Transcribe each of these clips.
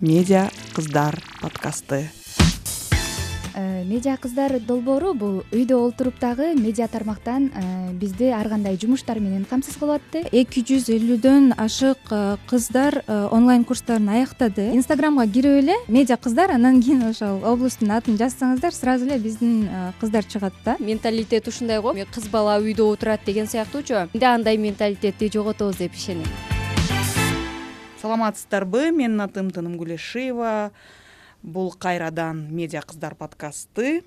медиа кыздар подкасты. Э, медиа кыздар долбоору бул үйдө олтуруп дагы медиа тармактан э, бизди ар кандай жумуштар менен камсыз кылып атты эки жүз элүүдөн ашык э, кыздар онлайн курстарын аяктады. Инстаграмга кирип эле медиа кыздар анан кийин ошол облустун атын жазсаңыздар сразу эле биздин кыздар чыгат да. Менталитет ушундай го. Кыз бала үйдө отурат деген сыяктуучу. Менде андай менталитетти жоготобуз деп ишенем саламатсыздарбы менин атым тынымгүл эшиева бул кайрадан медиа кыздар подкасты.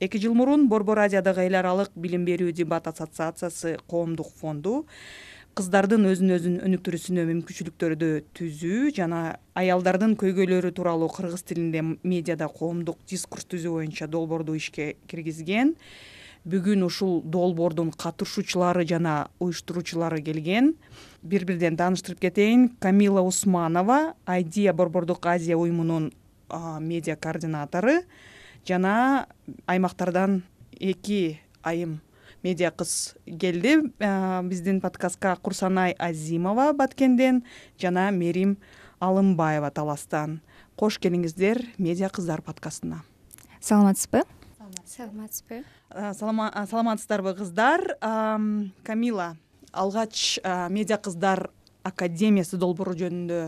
Эки жыл мурун борбор азиядагы эл аралык билим берүү дебат ассоциациясы коомдук фонду кыздардын өзүн өзүн өнүктүрүүсүнө мүмкүнчүлүктөрдү түзүү жана аялдардын көйгөйлөрү тууралуу кыргыз тилинде медиада коомдук дискурс түзүү боюнча долбоорду ишке киргизген. Бүгүн ушул долбоордун катышуучулары жана уюштуруучулары келген бири бирден тааныштырып кетейин. Камила усманова айдиа борбордук азия уюмунун медиа координатору жана аймактардан эки айым медиа кыз келди. Биздин подкастка курсанай азимова баткенден жана мерим алымбаева таластан. Кош келиңиздер медиа кыздар подкастына. Саламатсызбы? Саламатсызбы. Саламатсыздарбы кыздар? Камила алгач медиа кыздар академиясы долбоору жөнүндө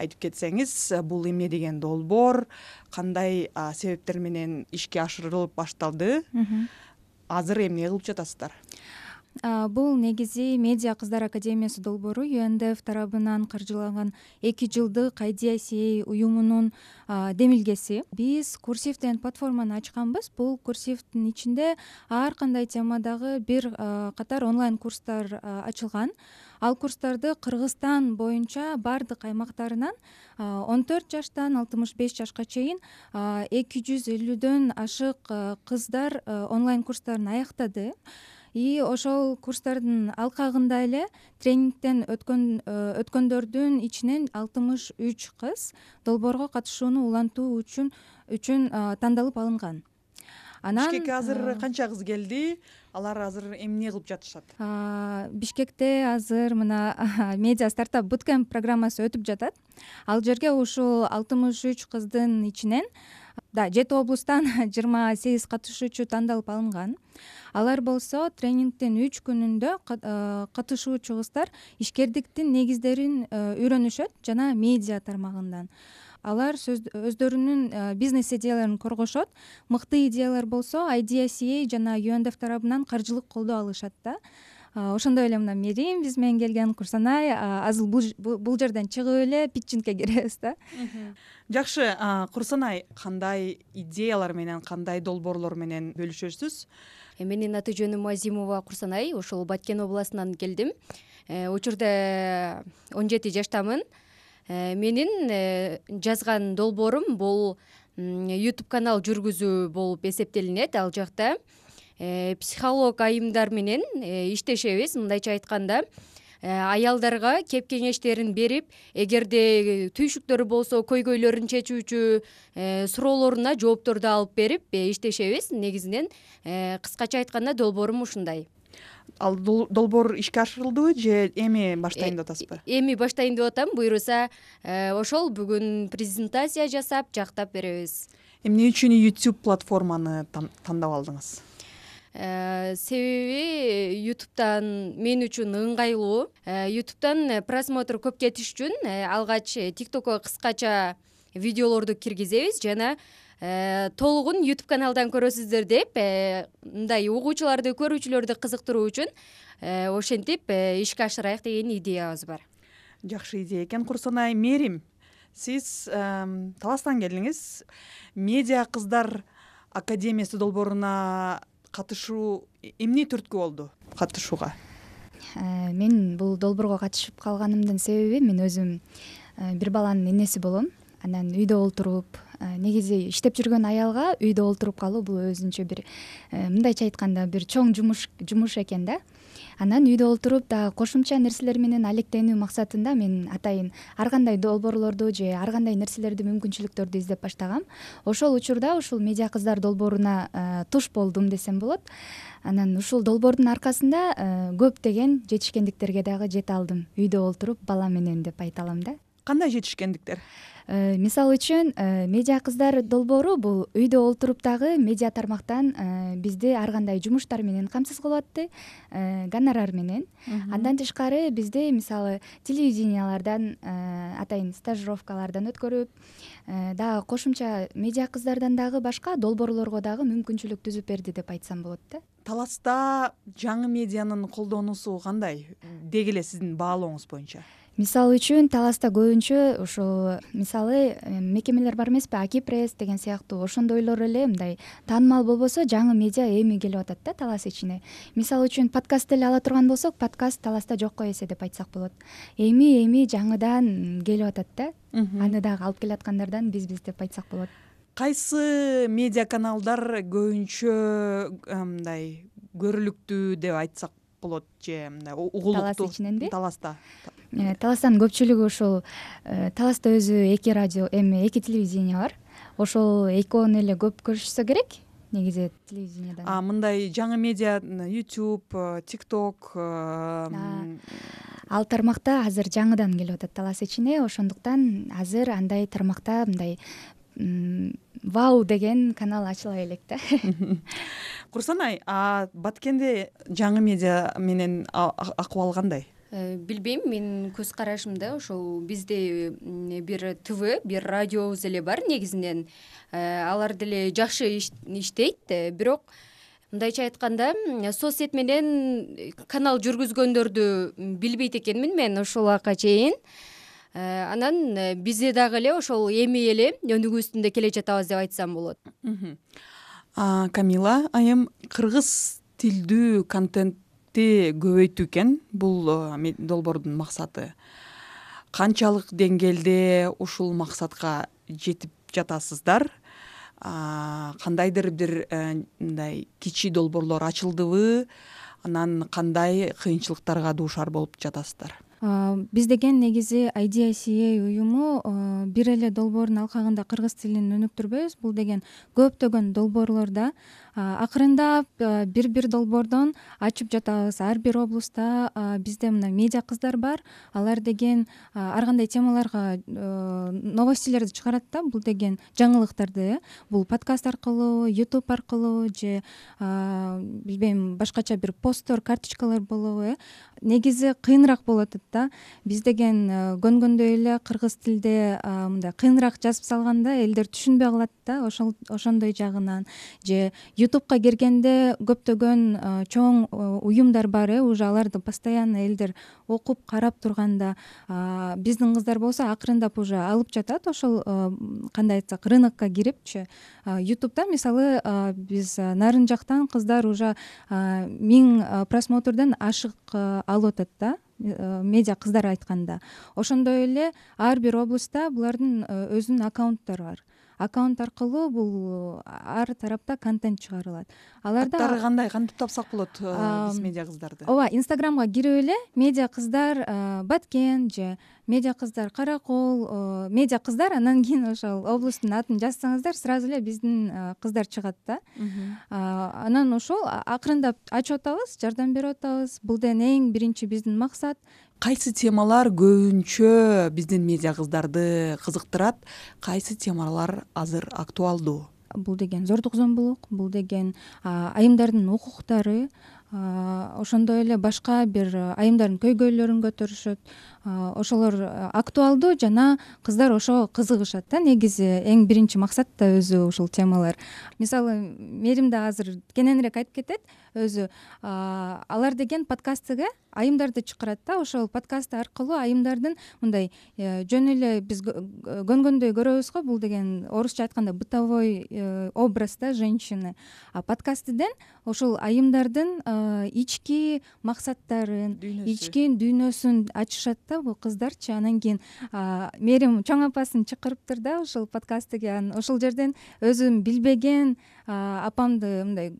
айтып кетсеңиз бул эмне деген долбоор кандай себептер менен ишке ашырылып башталды? Азыр эмне кылып жатасыздар бул негизи медиа кыздар академиясы долбоору юндф тарабынан каржыланган эки жылдык айдиаси уюмунун демилгеси. Биз курсив деген платформаны ачканбыз. Бул курсивдин ичинде ар кандай темадагы бир катар онлайн курстар ачылган. Ал курстарды кыргызстан боюнча баардык аймактарынан он төрт жаштан алтымыш беш жашка чейин эки жүз элүүдөн ашык кыздар онлайн курстарын аяктады и ошол курстардын алкагында эле тренингден өткөн э, өткөндөрдүн ичинен алтымыш үч кыз долбоорго катышууну улантуу үчүн үчүн тандалып алынган. Анан бишкекке азыр канча кыз келди? Алар азыр эмне кылып жатышат? бишкекте азыр мына медиа стартап буткемп программасы өтүп жатат. Ал жерге ушул алтымыш үч кыздын ичинен да жети облустан жыйырма сегиз катышуучу тандалып алынган. Алар болсо тренингдин үч күнүндө э, катышуучу кыздар ишкердиктин негиздерин э, үйрөнүшөт жана медиа тармагынан. Алар өздөрүнүн э, бизнес идеяларын коргошот. Мыкты идеялар болсо айдиаси жана юндф тарабынан каржылык колдоо алышат да ошондой эле мына мерим биз менен келген курсанай азыр бул жерден чыгып эле питчингке киребиз да. Жакшы курсанай кандай идеялар менен кандай долбоорлор менен бөлүшөсүз? Э, менин аты жөнүм азимова курсанай ошол баткен областынан келдим. Э, учурда он жети жаштамын. Э, менин жазган долбоорум бул ютуб канал жүргүзүү болуп эсептелинет ал жакта психолог айымдар менен иштешебиз. Мындайча айтканда Э, аялдарга кеп кеңештерин берип эгерде түйшүктөрү болсо көйгөйлөрүн чечүүчү э, суроолоруна жоопторду алып берип э, иштешебиз. Негизинен кыскача айтканда долбоорум ушундай. Ал долбоор ишке ашырылдыбы же эми баштайын деп атасызбы? эми баштайын деп атам. Буюрса ошол бүгүн презентация жасап жактап беребиз. Эмне үчүн youtube платформаны тандап алдыңыз? Э, себеби ютубтан мен үчүн ыңгайлуу. Ютубтан э, просмотр көп кетиш үчүн э, алгач тик токко кыскача видеолорду киргизебиз жана толугун ютуб каналдан көрөсүздөр деп мындай угуучуларды көрүүчүлөрдү кызыктыруу үчүн ошентип ишке ашырайык деген идеябыз бар. Жакшы идея экен курсанай мерим сиз таластан келдиңиз. Медиа кыздар академиясы долбооруна катышуу эмне түрткү болду катышууга? Э, мен бул долбоорго катышып калганымдын себеби мен өзүм э, бир баланын энеси болом. Анан үйдө олтуруп э, негизи иштеп жүргөн аялга үйдө олтуруп калуу бул өзүнчө бир мындайча айтканда бир чоң жумуш жумуш экен да анан үйдө олтуруп дагы кошумча нерселер менен алектенүү максатында мен атайын ар кандай долбоорлорду же ар кандай нерселерди мүмкүнчүлүктөрдү издеп баштагам. Ошол учурда ушул медиа кыздар долбооруна э, туш болдум десем болот. Анан ушул долбоордун аркасында э, көптөгөн жетишкендиктерге дагы жете алдым. Үйдө олтуруп бала менен деп айта алам да кандай жетишкендиктер? Э, мисалы үчүн э, медиа кыздар долбоору бул үйдө олтуруп дагы медиа тармактан э, бизди ар кандай жумуштар менен камсыз кылып атты гонорар менен. Андан тышкары бизди мисалы телевидениялардан атайын стажировкалардан өткөрүп дагы кошумча медиа кыздардан дагы башка долбоорлорго дагы мүмкүнчүлүк түзүп берди деп айтсам болот да. Таласта жаңы медианын колдонуусу кандай? Деги эле сиздин баалооңуз боюнча мисалы үчүн таласта көбүнчө ушул мисалы э, мекемелер бар эмеспи аки пресс деген сыяктуу ошондойлор эле мындай таанымал болбосо жаңы медиа эми келип атат да талас ичине. Мисалы үчүн подкаст эле ала турган болсок подкаст таласта жокко эсе деп айтсак болот. Эми эми жаңыдан келип атат да. Аны дагы алып келаткандардан бизбиз деп айтсак болот. Кайсы медиа каналдар көбүнчө мындай көрүлүктүү деп айтсак болот же мындай угулуктуу талас ичиненби таласта. Э, таластан көпчүлүгү ушул э, таласта өзү эки радио эми эки телевидение бар. Ошол экөөнү эле көп көрүшсө керек негизи телевидениядан а мындай жаңы медиа youtube тик ток ал тармакта азыр жаңыдан келип атат талас ичине. Ошондуктан азыр андай тармакта мындай вау деген канал ачыла элек да. Курсанай баткенде жаңы медиа менен акыбал кандай Э, билбейм менин көз карашымда ошол бизде бир тв бир радиобуз эле бар негизинен э, алар деле жакшы иштейт э, бирок мындайча айтканда соц сет менен канал жүргүзгөндөрдү билбейт экенмин мен ушул убакка чейин анан бизде дагы эле ошол эми эле өнүгүү үстүндө келе жатабыз деп айтсам болот. Камила айым кыргыз тилдүү контент көбөйтүү экен бул э, долбоордун максаты? Канчалык деңгээлде ушул максатка жетип жатасыздар? Кандайдыр бир э, мындай кичи долбоорлор ачылдыбы? Анан кандай кыйынчылыктарга дуушар болуп жатасыздар биз деген негизи idca уюму бир эле долбоордун алкагында кыргыз тилин өнүктүрбөйбүз. Бул деген көптөгөн долбоорлор да акырындап бир бир долбоордон ачып жатабыз. Ар бир облустта бизде мына медиа кыздар бар. Алар деген ар кандай темаларга новостилерди чыгарат да бул деген жаңылыктарды э бул подкаст аркылуу youtube аркылуу же билбейм башкача бир посттор карточкалар болобу э. Негизи кыйыныраак болуп атат да. Биз деген көнгөндөй эле кыргыз тилде мындай кыйыныраак жазып салганда элдер түшүнбөй калат да ошол ошондой жагынан. Же ютубка киргенде көптөгөн чоң уюмдар бар э уже аларды постоянно элдер окуп карап турганда биздин кыздар болсо акырындап уже алып жатат. Ошол кандай айтсак рынокко кирипчи ютубда мисалы биз нарын жактан кыздар уже миң просмотрдон ашык алып атат да медиа кыздар айтканда. Ошондой эле ар бир облустта булардын өзүнүн аккаунттары бар аккаунт аркылуу бул ар тарапта контент чыгарылат. Аларда аттары кандай? Кантип тапсак болот э, биз медиа кыздарды? ооба инстаграмга кирип эле медиа кыздар баткен же медиа кыздар каракол медиа кыздар анан кийин ошол облустун атын жазсаңыздар сразу эле биздин кыздар чыгат да. Анан ошол акырындап ачып атабыз жардам берип атабыз. Бул деген эң биринчи биздин максат. Кайсы темалар көбүнчө биздин медиа кыздарды кызыктырат? Кайсы темалар азыр актуалдуу? Бул деген зордук зомбулук бул деген айымдардын укуктары ошондой эле башка бир айымдардын көйгөйлөрүн көтөрүшөт. Ошолор актуалдуу жана кыздар ошого кызыгышат да негизи эң биринчи максат да өзү ушул темалар. Мисалы мээрим да азыр кененирээк айтып кетет өзү алар деген подкастыга айымдарды чакырат да. Ошол подкаст аркылуу айымдардын мындай э, жөн эле биз көнгөндөй көрөбүз го бул деген орусча айтканда бытовой э, образ да женщины. А подкастыден ошол айымдардын ички максаттарын ички дүйнөсүн ачышат да бул кыздарчы. Анан кийин мээрим чоң апасын чакырыптыр да ушул подкастыга. Анан ошол жерден өзүм билбеген апамды мындай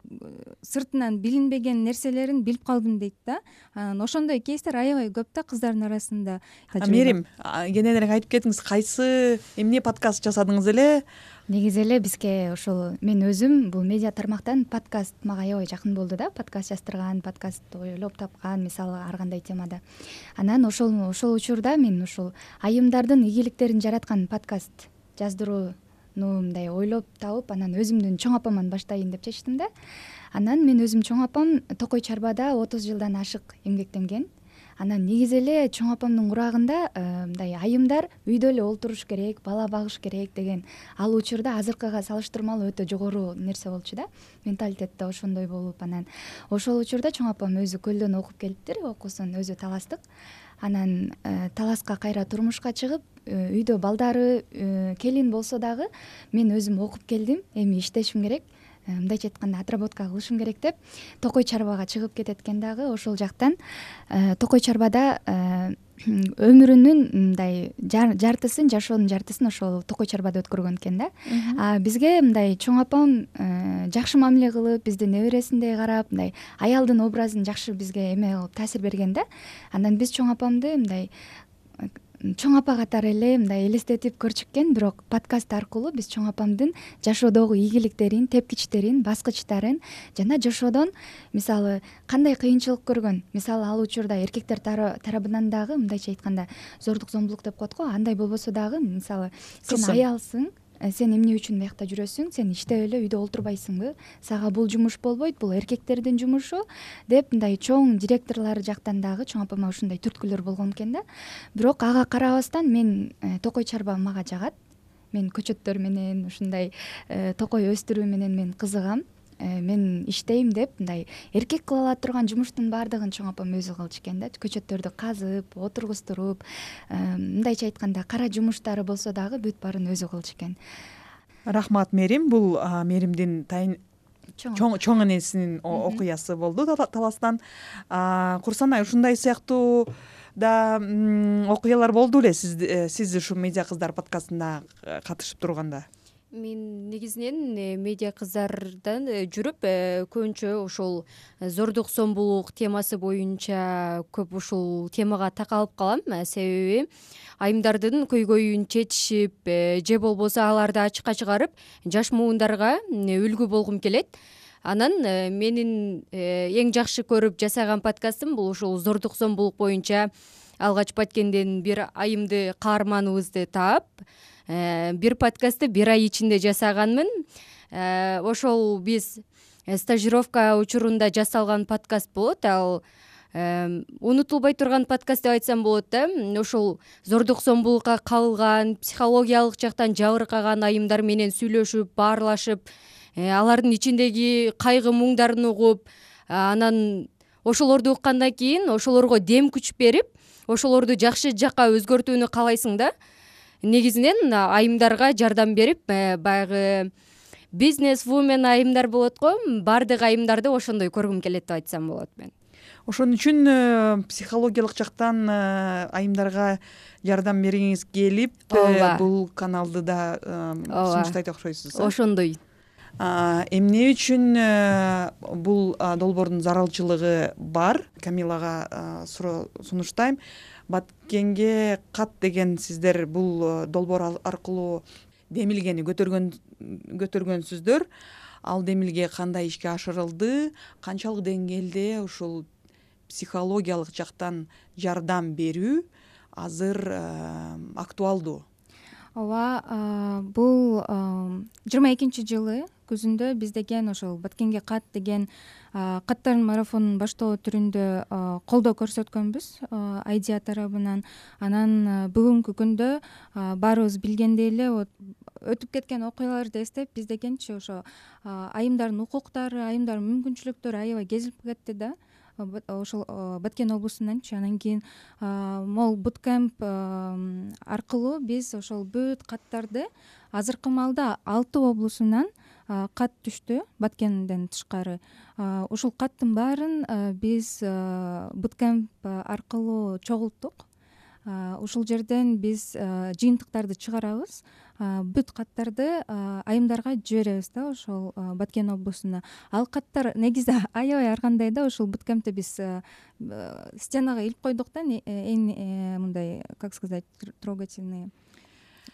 сыртынан билинбеген нерселерин билип калдым дейт да. Анан ошондой кейстер аябай көп да кыздардын арасында. Мээрим кенен эле айтып кетиңиз кайсы эмне подкаст жасадыңыз эле? Негизи эле бизге ушул мен өзүм бул медиа тармактан подкаст мага аябай жакын болду да. Подкаст жаздырган подкаст ойлоп тапкан мисалы ар кандай темада. Анан ошол ошол учурда мен ушул айымдардын ийгиликтерин жараткан подкаст жаздырууну мындай ойлоп табып анан өзүмдүн чоң апаман баштайын деп чечтим да анан мен өзүм чоң апам токой чарбада отуз жылдан ашык эмгектенген. Анан негизи эле чоң апамдын курагында э, мындай айымдар үйдө эле олтуруш керек бала багыш керек деген. Ал учурда азыркыга салыштырмалуу өтө жогору нерсе болчу да. Менталитет да ошондой болуп анан. Ошол учурда чоң апам өзү көлдөн окуп келиптир окуусун өзү таластык. Анан э, таласка кайра турмушка чыгып э, үйдө балдары келин болсо дагы мен өзүм окуп келдим эми иштешим керек мындайча айтканда отработка кылышым керек деп токой чарбага чыгып кетет экен дагы ошол жактан. Э, токой чарбада э, өмүрүнүн мындай жартысын жашоонун жартысын ошол токой чарбада өткөргөн экен да. А бизге мындай чоң апам жакшы мамиле кылып бизди небересиндей карап мындай аялдын образын жакшы бизге эме кылып таасир берген да. Анан биз чоң апамды мындай чоң апа катары эле мындай элестетип көрчү бирок подкаст аркылуу биз чоң апамдын жашоодогу ийгиликтерин тепкичтерин баскычтарын жана жашоодон мисалы кандай кыйынчылык көргөн мисалы ал учурда эркектер тарабынан дагы мындайча айтканда зордук зомбулук деп коет го андай болбосо дагы мисалы сен аялсың сен эмне үчүн биякта жүрөсүң? Сен иштеп эле үйдө олтурбайсыңбы? Сага бул жумуш болбойт бул эркектердин жумушу деп мындай чоң директорлор жактан дагы чоң апама ушундай түрткүлөр болгон экен да. Бирок ага карабастан мен э, токой чарба мага жагат. Мен көчөттөр менен ушундай э, токой өстүрүү менен мен кызыгам. Э, мен иштейм деп мындай эркек кыла ала турган жумуштун баардыгын чоң апам өзү кылчу экен да. Көчөттөрдү казып отургузтуруп э, мындайча айтканда кара жумуштары болсо дагы бүт баарын өзү кылчу экен. Рахмат мээрим бул мээримдин чоң. энесинин окуясы болду таластан. Курсанай ушундай сыяктуу да окуялар болду беле э, сиз ушул медиа кыздар подкастына катышып турганда мен негизинен э, медиа кыздардан э, жүрүп э, көбүнчө ушул зордук зомбулук темасы боюнча көп ушул темага такалып калам. Себеби айымдардын көйгөйүн чечишип же болбосо аларды ачыкка чыгарып жаш муундарга үлгү болгум келет. Анан менин эң жакшы көрүп жасаган подкастым бул ушул зордук зомбулук боюнча алгач баткенден бир айымды каарманыбызды таап бир подкастты бир ай ичинде жасаганмын. Э, ошол биз э, стажировка учурунда жасалган подкаст болот. Ал унутулбой турган подкаст деп айтсам болот да. Ошол зордук зомбулукка кабылган психологиялык жактан жабыркаган айымдар менен сүйлөшүп баарлашып алардын ичиндеги кайгы муңдарын угуп анан ошолорду уккандан кийин ошолорго дем күч берип ошолорду жакшы жакка өзгөртүүнү каалайсың да негизинен айымдарга жардам берип э, баягы бизнес вумен айымдар болот го баардык айымдарды ошондой көргүм келет деп айтсам болот мен. Ошон үчүн э, психологиялык жактан э, айымдарга жардам бергиңиз келип ооба. бул каналды да сунуштайт окшойсуз э? Ошондой эмне үчүн бул долбоордун зарылчылыгы бар? Камилага суроо сунуштайм. Баткенге кат деген сиздер бул э, долбоор аркылуу демилгени көтөргөнсүздөр. Ал демилге кандай ишке ашырылды? Канчалык деңгээлде ушул психологиялык жактан жардам берүү азыр э, актуалдуу ооба бул жыйырма экинчи жылы күзүндө биз деген ошол баткенге кат деген каттардын марафонун баштоо түрүндө колдоо көрсөткөнбүз айдиа тарабынан. Анан бүгүнкү күндө баарыбыз билгендей эле өтүп кеткен окуяларды эстеп биз дегенчи ошо айымдардын укуктары айымдардын мүмкүнчүлүктөрү аябай кезилип кетти да ошол баткен облусунданчы. Анан кийин могул буткемп аркылуу биз ошол бүт каттарды азыркы маалда алты облусунан кат түштү баткенден тышкары. Ушул каттын баарын биз буткемп аркылуу чогулттук. Ушул жерден биз жыйынтыктарды чыгарабыз бүт каттарды айымдарга жиберебиз да ошол баткен облусуна ал каттар негизи аябай ар кандай да ушул буткемпте биз стенага илип койдук да эң мындай как сказать трогательный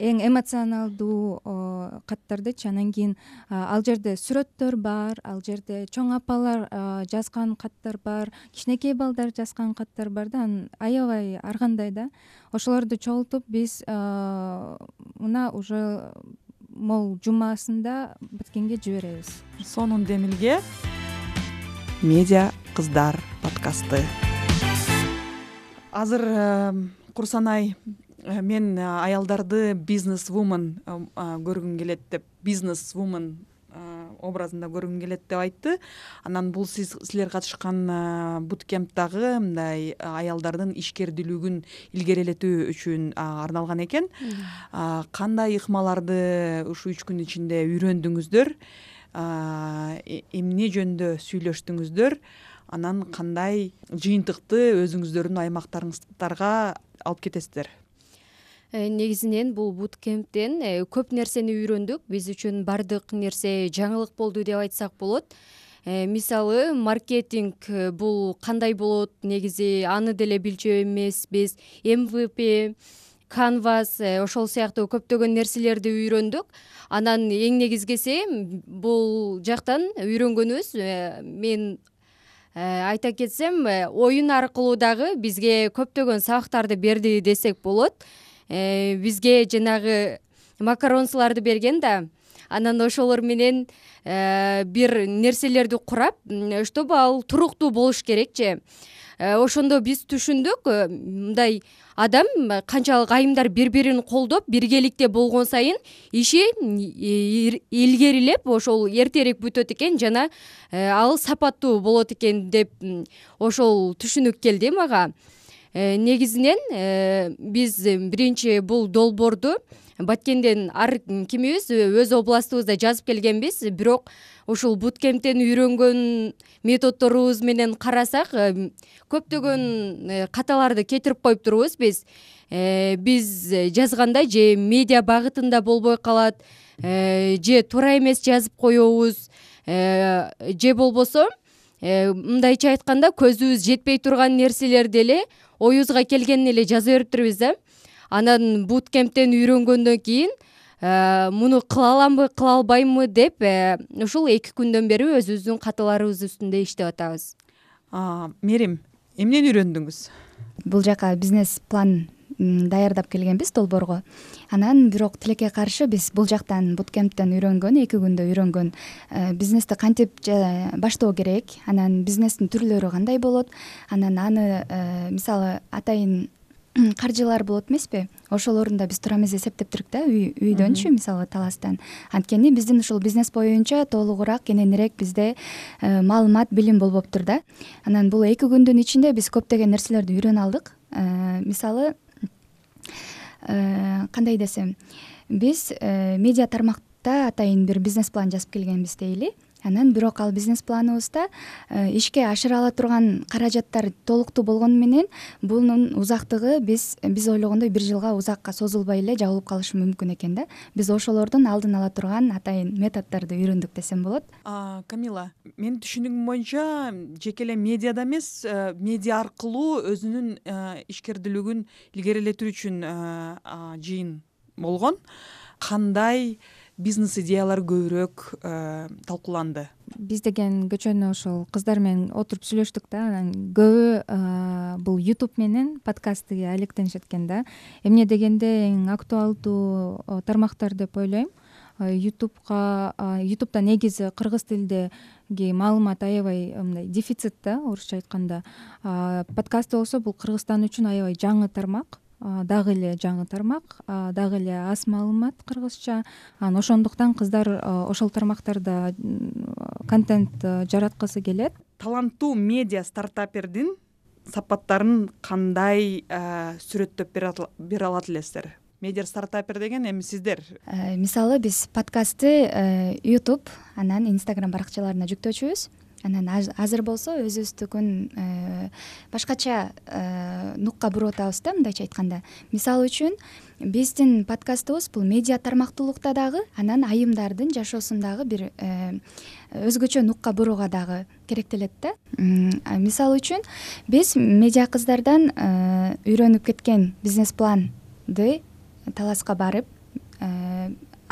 эң эмоционалдуу каттардычы анан кийин ал жерде сүрөттөр бар ал жерде чоң апалар жазган каттар бар кичинекей балдар жазган каттар бар да анан аябай ар кандай да. Ошолорду чогултуп биз мына уже могул жумасында баткенге жиберебиз. Сонун демилге. Медиа кыздар подкасты. Азыр курсанай Э, мен э, аялдарды бизнес вумен э, көргүм келет деп бизнес вумен образында көргүм келет деп айтты. Анан бул сиз силер катышкан буткемп дагы мындай аялдардын ишкердүүлүгүн илгерилетүү үчүн арналган экен. Кандай ыкмаларды ушул үч күн ичинде үйрөндүңүздөр? Эмне жөнүндө сүйлөштүңүздөр? Анан кандай жыйынтыкты өзүңүздөрдүн аймактарыңыздарга алып кетесиздер? Э, негизинен бул буткемптен э, көп нерсени үйрөндүк. Биз үчүн баардык нерсе жаңылык болду деп айтсак болот. Э, мисалы маркетинг бул кандай болот? Негизи аны деле билчү эмеспиз. Мвп канвас ошол сыяктуу көптөгөн нерселерди үйрөндүк. Анан эң негизгиси бул жактан үйрөнгөнүбүз мен айта кетсем оюн аркылуу дагы бизге көптөгөн сабактарды берди десек болот. Э, бизге жанагы макаронсуларды берген да. Анан ошолор менен э, бир нерселерди курап чтобы ал туруктуу болуш керекчи. Э, ошондо биз түшүндүк мындай адам канчалык айымдар бири бирин колдоп биргеликте болгон сайын иши илгерилеп ошол эртерээк бүтөт экен жана ал сапаттуу болот экен деп ошол түшүнүк келди мага. Э, негизинен э, биз биринчи бул долбоорду баткенден ар кимибиз өз областыбызда жазып келгенбиз. Бирок ушул буткемптен үйрөнгөн методдорубуз менен карасак э, көптөгөн каталарды кетирип коюп турбуз биз биз жазганда же медиа багытында болбой калат же туура эмес жазып коебуз же болбосо мындайча айтканда көзүбүз жетпей турган нерселерди эле оюбузга келгенин эле жаза бериптирбиз да анан буткемптен үйрөнгөндөн кийин э, муну кыла аламбы кыла албаймынбы деп э, ушул эки күндөн бери өзүбүздүн каталарыбыз үстүндө иштеп атабыз. Мерим эмнени үйрөндүңүз? Бул жака бизнес план даярдап келгенбиз долбоорго. Анан бирок тилекке каршы биз бул жактан буткемптен үйрөнгөн эки күндө үйрөнгөн э, бизнести кантип баштоо керек? Анан бизнестин түрлөрү кандай болот? Анан аны э, мисалы атайын каржылар болот эмеспи? Ошолорун да биз туура эмес эсептептирик да үйдөнчү мисалы таластан. Анткени биздин ушул бизнес боюнча толугураак кененирээк бизде э, маалымат билим болбоптур да. Анан бул эки күндүн ичинде биз көптөгөн нерселерди үйрөнө алдык. Мисалы Э, кандай десем биз э, медиа тармакта атайын бир бизнес план жазып келгенбиз дейли анан бирок ал бизнес планыбызда э, ишке ашыра ала турган каражаттар толуктуу болгону менен бунун узактыгы биз биз ойлогондой бир жылга узакка созулбай эле жабылып калышы мүмкүн экен да. Биз ошолордун алдын ала турган атайын методдорду үйрөндүк десем болот. Камила менин түшүнүгүм боюнча жеке эле медиада эмес э, медиа аркылуу өзүнүн э, ишкердүүлүгүн илгерилетүү үчүн жыйын болгон. Кандай бизнес идеялар көбүрөөк э, талкууланды. Биз деген кечөөнү ошол кыздар менен отуруп сүйлөштүк да. Анан көбү э, бул ютуб менен подкастты алектенишет экен да. Эмне дегенде эң актуалдуу э, тармактар деп ойлойм. Ютубка ютубта негизи кыргыз тилидеги маалымат аябай мындай дефицит да орусча айтканда. Подкаст болсо бул кыргызстан үчүн аябай жаңы тармак дагы эле жаңы тармак дагы эле аз маалымат кыргызча. Анан ошондуктан кыздар ошол тармактарда контент жараткысы келет. Таланттуу медиа стартапердин сапаттарын кандай сүрөттөп бере алат элесиздер медиа стартапер деген эми сиздер. Э, мисалы биз подкастты ютуб анан инстаграм баракчаларына жүктөчүбүз анан азыр болсо өзүбүздүкүн э, башкача э, нукка буруп атабыз да мындайча айтканда. Мисалы үчүн биздин подкастыбыз бул медиа тармактуулукта дагы анан айымдардын жашоосун дагы бир э, өзгөчө нукка бурууга дагы керектелет да. Мисалы үчүн биз медиа кыздардан үйрөнүп кеткен бизнес планды таласка барып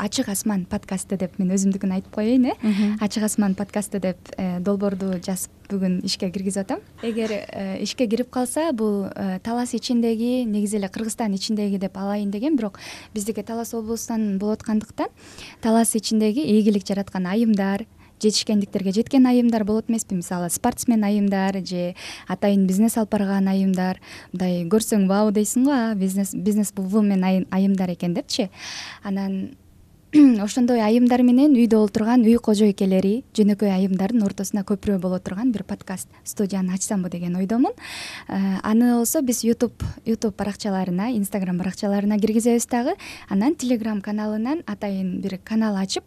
ачык асман подкасты деп мен өзүмдүкүн айтып коеюн э? Ачык асман подкасты деп э, долбоорду жазып бүгүн ишке киргизип атам. Эгер э, ишке кирип калса бул э, талас ичиндеги негизи эле кыргызстан ичиндеги деп алайын дегем бирок биздики талас облусунан болуп аткандыктан талас ичиндеги ийгилик жараткан айымдар жетишкендиктерге жеткен айымдар болот эмеспи. Мисалы спортсмен айымдар же атайын бизнес алып барган айымдар мындай көрсөң вау дейсиң го а бизнес бизнес вумен айымдар экен депчи. Анан ошондой айымдар менен үйдө олтурган үй кожойкелери жөнөкөй айымдардын ортосунда көпүрө боло турган бир подкаст студияны ачсамбы деген ойдомун. Э, аны болсо биз ютуб ютуб баракчаларына инстаграм баракчаларына киргизебиз дагы. Анан телеграм каналынан атайын бир канал ачып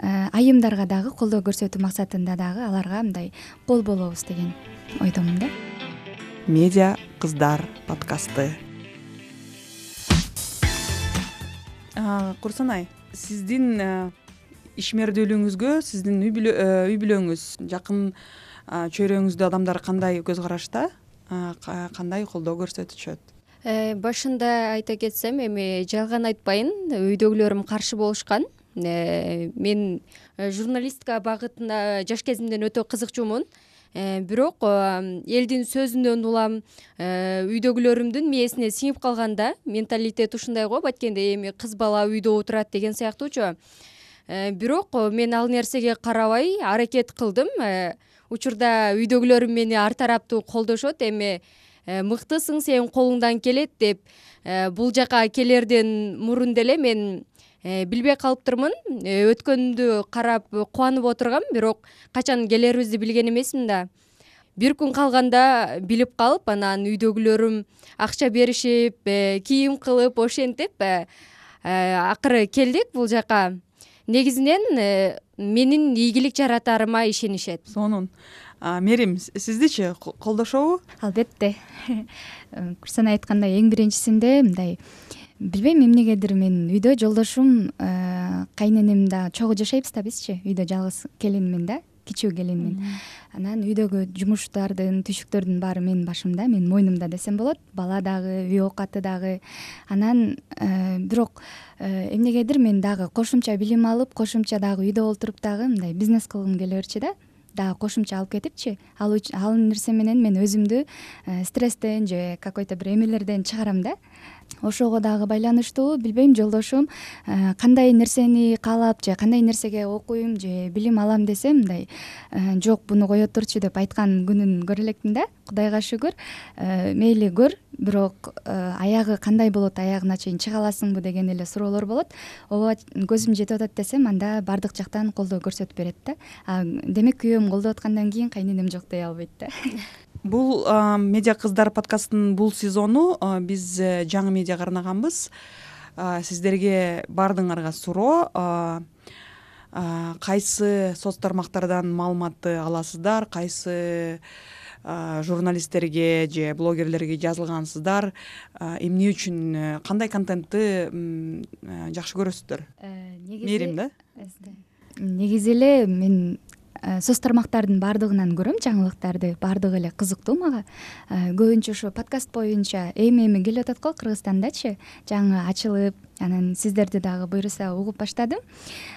э, айымдарга дагы колдоо көрсөтүү максатында дагы аларга мындай кол болобуз деген ойдомун да. Медиа кыздар подкасты. Курсанай сиздин э, ишмердүүлүгүңүзгө сиздин үй э, бүлөңүз жакын чөйрөңүздө адамдар кандай көз карашта? Кандай колдоо көрсөтүшөт? Э, башында айта кетсем эми жалган айтпайын үйдөгүлөрүм каршы болушкан. Мен журналистика багытына жаш кезимден өтө кызыкчумун бирок э, элдин сөзүнөн улам э, үйдөгүлөрүмдүн мээсине сиңип калган да менталитет ушундай го баткенде эми кыз бала үйдө отурат деген сыяктуучу. Бирок мен ал нерсеге карабай аракет кылдым. Учурда үйдөгүлөрүм мени ар тараптуу колдошот. Эми мыктысың сенин колуңдан келет деп бул жака келерден мурун деле мен Э, билбей калыптырмын э, өткөндү карап кубанып отургам бирок качан келерибизди билген эмесмин да. Бир күн калганда билип калып анан үйдөгүлөрүм акча беришип э, кийим кылып ошентип акыры келдик бул жака. Негизинен менин ийгилик жаратарыма ишенишет. Сонун. Мээрим сиздичи? Колдошобу? Албетте. Курсана айткандай эң биринчисинде мындай билбейм эмнегедир мен үйдө жолдошум э, кайненем да чогуу жашайбыз да бизчи үйдө жалгыз келинмин да кичүү келинмин анан үйдөгү жумуштардын түйшүктөрдүн баары менин башымда менин мойнумда десем болот. Бала дагы үй оокаты дагы. Анан э, бирок э, эмнегедир мен дагы кошумча билим алып кошумча дагы үйдө олтуруп дагы мындай бизнес кылгым келе берчү да. Дагы кошумча алып кетипчи ал нерсе менен мен өзүмдү стресстен же какой то бир эмелерден чыгарам да ошого дагы байланыштуу билбейм жолдошум. Э, кандай нерсени каалап же кандай нерсеге окуйм же билим алам десем мындай э, жок буну кое турчу деп айткан күнүн көрө элекмин да кудайга шүгүр. Э, мейли көр бирок аягы кандай болот аягына чейин чыга аласыңбы деген эле суроолор болот. Ооба көзүм жетип атат десем анда баардык жактан колдоо көрсөтүп берет да. Демек күйөөм колдоп аткандан кийин кайненем жок дей албайт да бул медиа кыздар подкастынын бул сезону биз э, жаңы медиага арнаганбыз. Сиздерге баардыгыңарга суроо. Кайсы соц тармактардан маалыматты аласыздар? Кайсы журналисттерге же блогерлерге жазылгансыздар? Эмне үчүн э, кандай контентти э, жакшы көрөсүздөр? Мээрим да. Негизи эле мен соц тармактардын баардыгынан көрөм жаңылыктарды баардыгы эле кызыктуу мага. Э, көбүнчө ушу подкаст боюнча эми эми келип атат го кыргызстандачы. Жаңы ачылып анан сиздерди дагы буюрса угуп баштадым.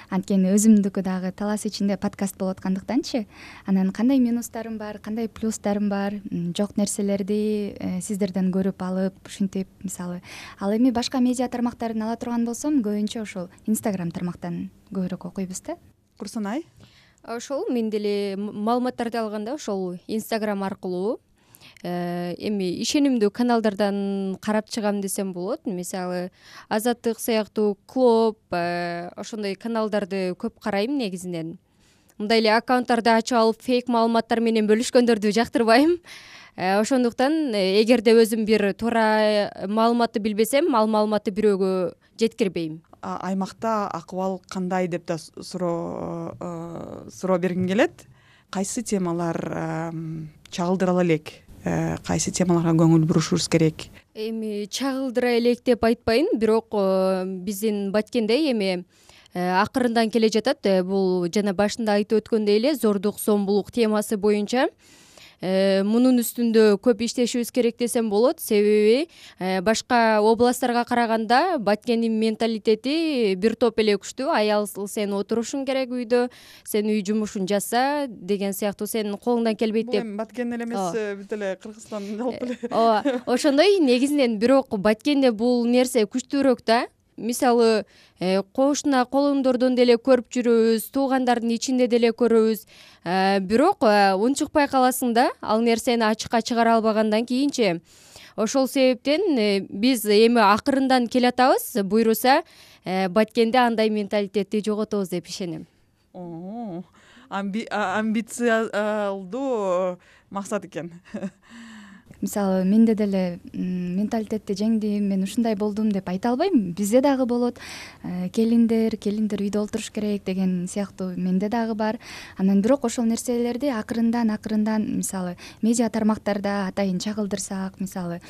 Анткени өзүмдүкү дагы талас ичинде подкаст болуп аткандыктанчы анан кандай минустарым бар кандай плюстарым бар жок нерселерди э, сиздерден көрүп алып ушинтип мисалы ал эми башка медиа тармактарын ала турган болсом көбүнчө ошол инстаграм тармактан көбүрөөк окуйбуз да. Курсанай ошол мен деле маалыматтарды алганда ошол инстаграм аркылуу э, эми ишенимдүү каналдардан карап чыгам десем болот. Мисалы азаттык сыяктуу клоп э, ошондой каналдарды көп карайм негизинен. Мындай эле аккаунттарды ачып алып фейк маалыматтар менен бөлүшкөндөрдү жактырбайм. Э, ошондуктан эгерде өзүм бир туура маалыматты билбесем ал маалыматты бирөөгө жеткирбейм аймакта акыбал кандай деп да суроо суроо бергим келет. Кайсы темалар чагылдыра элек? Э, кайсы темаларга көңүл бурушубуз керек? Эми чагылдыра элек деп айтпайм бирок э, биздин баткенде эми акырындан келе жатат. Бул жана башында айтып өткөндөй эле зордук зомбулук темасы боюнча. Э, мунун үстүндө көп иштешибиз керек десем болот. Себеби э, башка областтарга караганда баткендин менталитети бир топ эле күчтүү аял сен отурушуң керек үйдө сен үй жумушун жаса деген сыяктуу сенин колуңдан келбейт деп. бул эми баткен эле эмес э, бүт эле кыргызстан жалпы эле. ооба ошондой негизинен бирок баткенде бул нерсе күчтүүрөөк да мисалы э, кошуна колуңдордон деле көрүп жүрөбүз туугандардын ичинде деле көрөбүз. Э, бирок э, унчукпай каласың да ал нерсени ачыкка чыгара албагандан кийинчи ошол себептен биз эми акырындан келатабыз буюрса баткенде андай менталитетти жоготобуз деп ишенем. Амбициялдуу максат экен мисалы менде деле менталитетти жеңдим мен ушундай болдум деп айта албайм. Бизде дагы болот. Э, келиндер келиндер үйдө олтуруш керек деген сыяктуу менде дагы бар. Анан бирок ошол нерселерди акырындан акырындан мисалы медиа тармактарда атайын чагылдырсак мисалы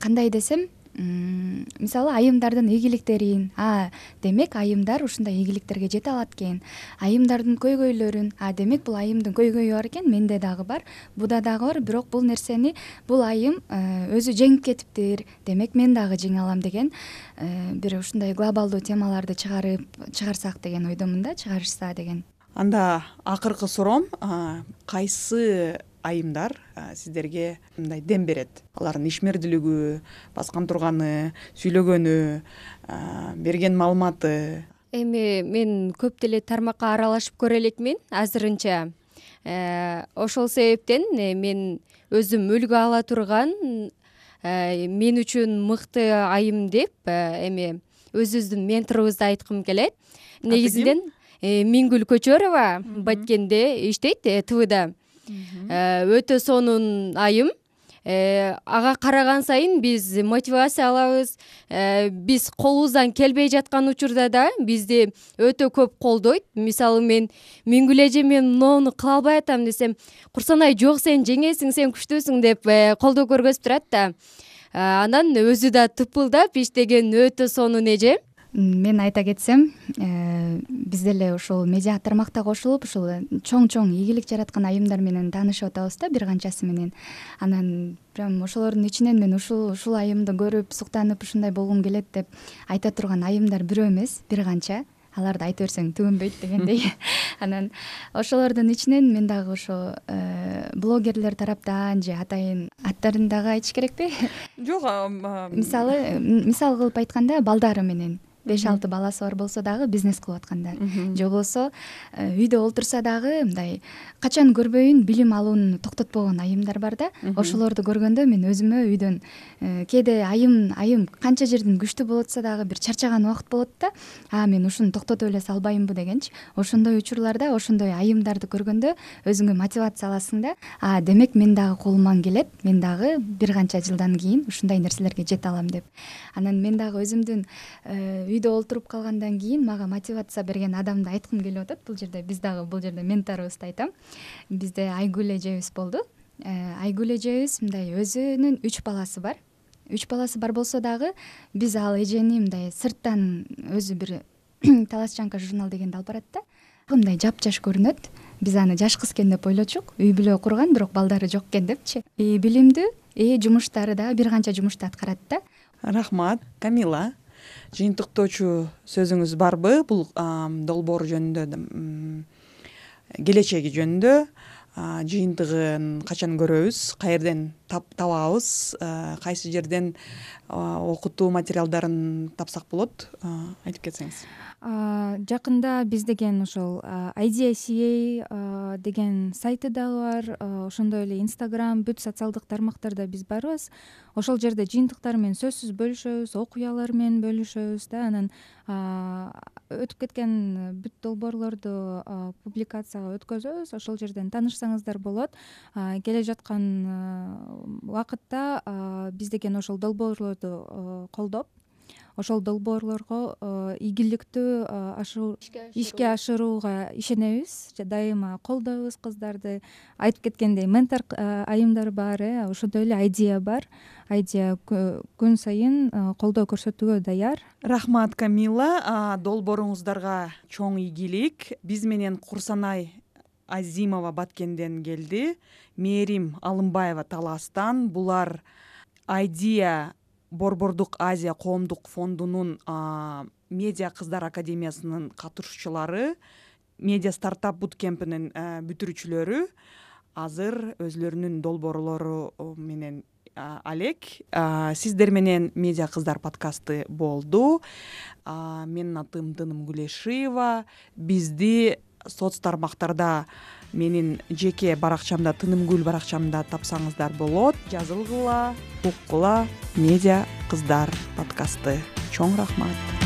кандай десем мисалы айымдардын ийгиликтерин а демек айымдар ушундай ийгиликтерге жете алат экен. Айымдардын көйгөйлөрүн а демек бул айымдын көйгөйү бар экен менде дагы бар. Буда дагы бар бирок бул нерсени бул айым э, өзү жеңип кетиптир демек мен дагы жеңе алам деген э, бир ушундай глобалдуу темаларды чыгарып чыгарсак деген ойдомун да чыгарышса деген. Анда акыркы суроом кайсы айымдар сиздерге мындай дем берет. Алардын ишмердүүлүгү баскан турганы сүйлөгөнү берген маалыматы. Эми мен көп деле тармакка аралашып көрө элекмин азырынча. Э, ошол себептен э, мен өзүм үлгү ала турган э, мен үчүн мыкты айым деп эми өзүбүздүн менторубузду айткым келет. Негизинен миңгүл көчөрова баткенде иштейт твда өтө сонун айым. Э, ага караган сайын биз мотивация алабыз. Э, биз колубуздан келбей жаткан учурда да бизди өтө көп колдойт. Мисалы мен миңгүл эже мен моуну кыла албай атам десем курсанай жок сен жеңесиң сен күчтүүсүң деп колдоо көргөзүп турат да. Анан өзү да тыпылдап иштеген өтө сонун эже мен айта кетсем э, биз деле ушул медиа тармакта кошулуп ушул чоң чоң ийгилик жараткан айымдар менен таанышып атабыз да бир канчасы менен. Анан прям ошолордун ичинен мен ушул ушул айымды көрүп суктанып ушундай болгум келет деп айта турган айымдар бирөө эмес бир канча. Аларды айта берсең түгөнбөйт дегендей. Анан ошолордун ичинен мен дагы ошо э, блогерлер тараптан же атайын аттарын дагы айтыш керекпи жок мисалы мисал кылып айтканда балдары менен беш алты баласы бар болсо дагы бизнес кылып аткандар же болбосо э, үйдө олтурса дагы мындай качан көрбөйүн билим алууну токтотпогон айымдар бар да. Ошолорду көргөндө мен өзүмө үйдөн э, кээде айым айым канча жерден күчтүү болуп атса дагы бир чарчаган убакыт болот да. А мен ушуну токтотуп эле салбаймынбы дегенчи. Ошондой учурларда ошондой айымдарды көргөндө өзүңө мотивация аласың да. А демек мен дагы колуман келет. Мен дагы бир канча жылдан кийин ушундай нерселерге жете алам деп. Анан мен дагы өзүмдүн э, үйдө олтуруп калгандан кийин мага мотивация берген адамды айткым келип атат. Бул жерде биз дагы бул жерде менторубузду айтам. Бизде айгүл эжебиз болду. Э, айгүл эжебиз мындай өзүнүн үч баласы бар. Үч баласы бар болсо дагы биз ал эжени мындай сырттан өзү бир талашчанка журнал дегенди алып барат да. Мындай жапжаш көрүнөт. Биз аны жаш кыз экен деп ойлочук. Үй бүлө курган бирок балдары жок экен депчи. Билимдүү и жумуштары дагы бир канча жумушту аткарат да. Рахмат камила жыйынтыктоочу сөзүңүз барбы? Бул долбоор жөнүндө келечеги жөнүндө жыйынтыгын качан көрөбүз? Каерден табабыз. Кайсы жерден окутуу материалдарын тапсак болот айтып кетсеңиз. Жакында биз деген ошол idca деген сайты дагы бар. Ошондой эле инстаграм бүт социалдык тармактарда биз барбыз ошол жерде жыйынтыктар менен сөзсүз бөлүшөбүз окуялар менен бөлүшөбүз да. Анан өтүп кеткен бүт долбоорлорду публикацияга өткөзөбүз. Ошол жерден таанышсаңыздар болот. Келе жаткан убакытта биз деген ошол долбоорлорду колдоп ошол долбоорлорго ийгиликтүү ишке ашырууга ишенебиз. Дайыма колдойбуз кыздарды. Айтып кеткендей ментор айымдар бар э ошондой эле айдия бар. Айдия күн сайын колдоо көрсөтүүгө даяр. Рахмат камила. Долбооруңуздарга чоң ийгилик. Биз менен курсанай азимова баткенден келди. Мээрим алымбаева таластан булар айдия борбордук азия коомдук фондунун медиа кыздар академиясынын катышуучулары медиа стартап буткемпинин бүтүрүүчүлөрү. Азыр өзүлөрүнүн долбоорлору менен алек. Сиздер менен медиа кыздар подкасты болду. Менин атым дыным гулешиева бизди соц тармактарда менин жеке баракчамда тынымгүл баракчамда тапсаңыздар болот. Жазылгыла уккула медиа кыздар подкасты. Чоң рахмат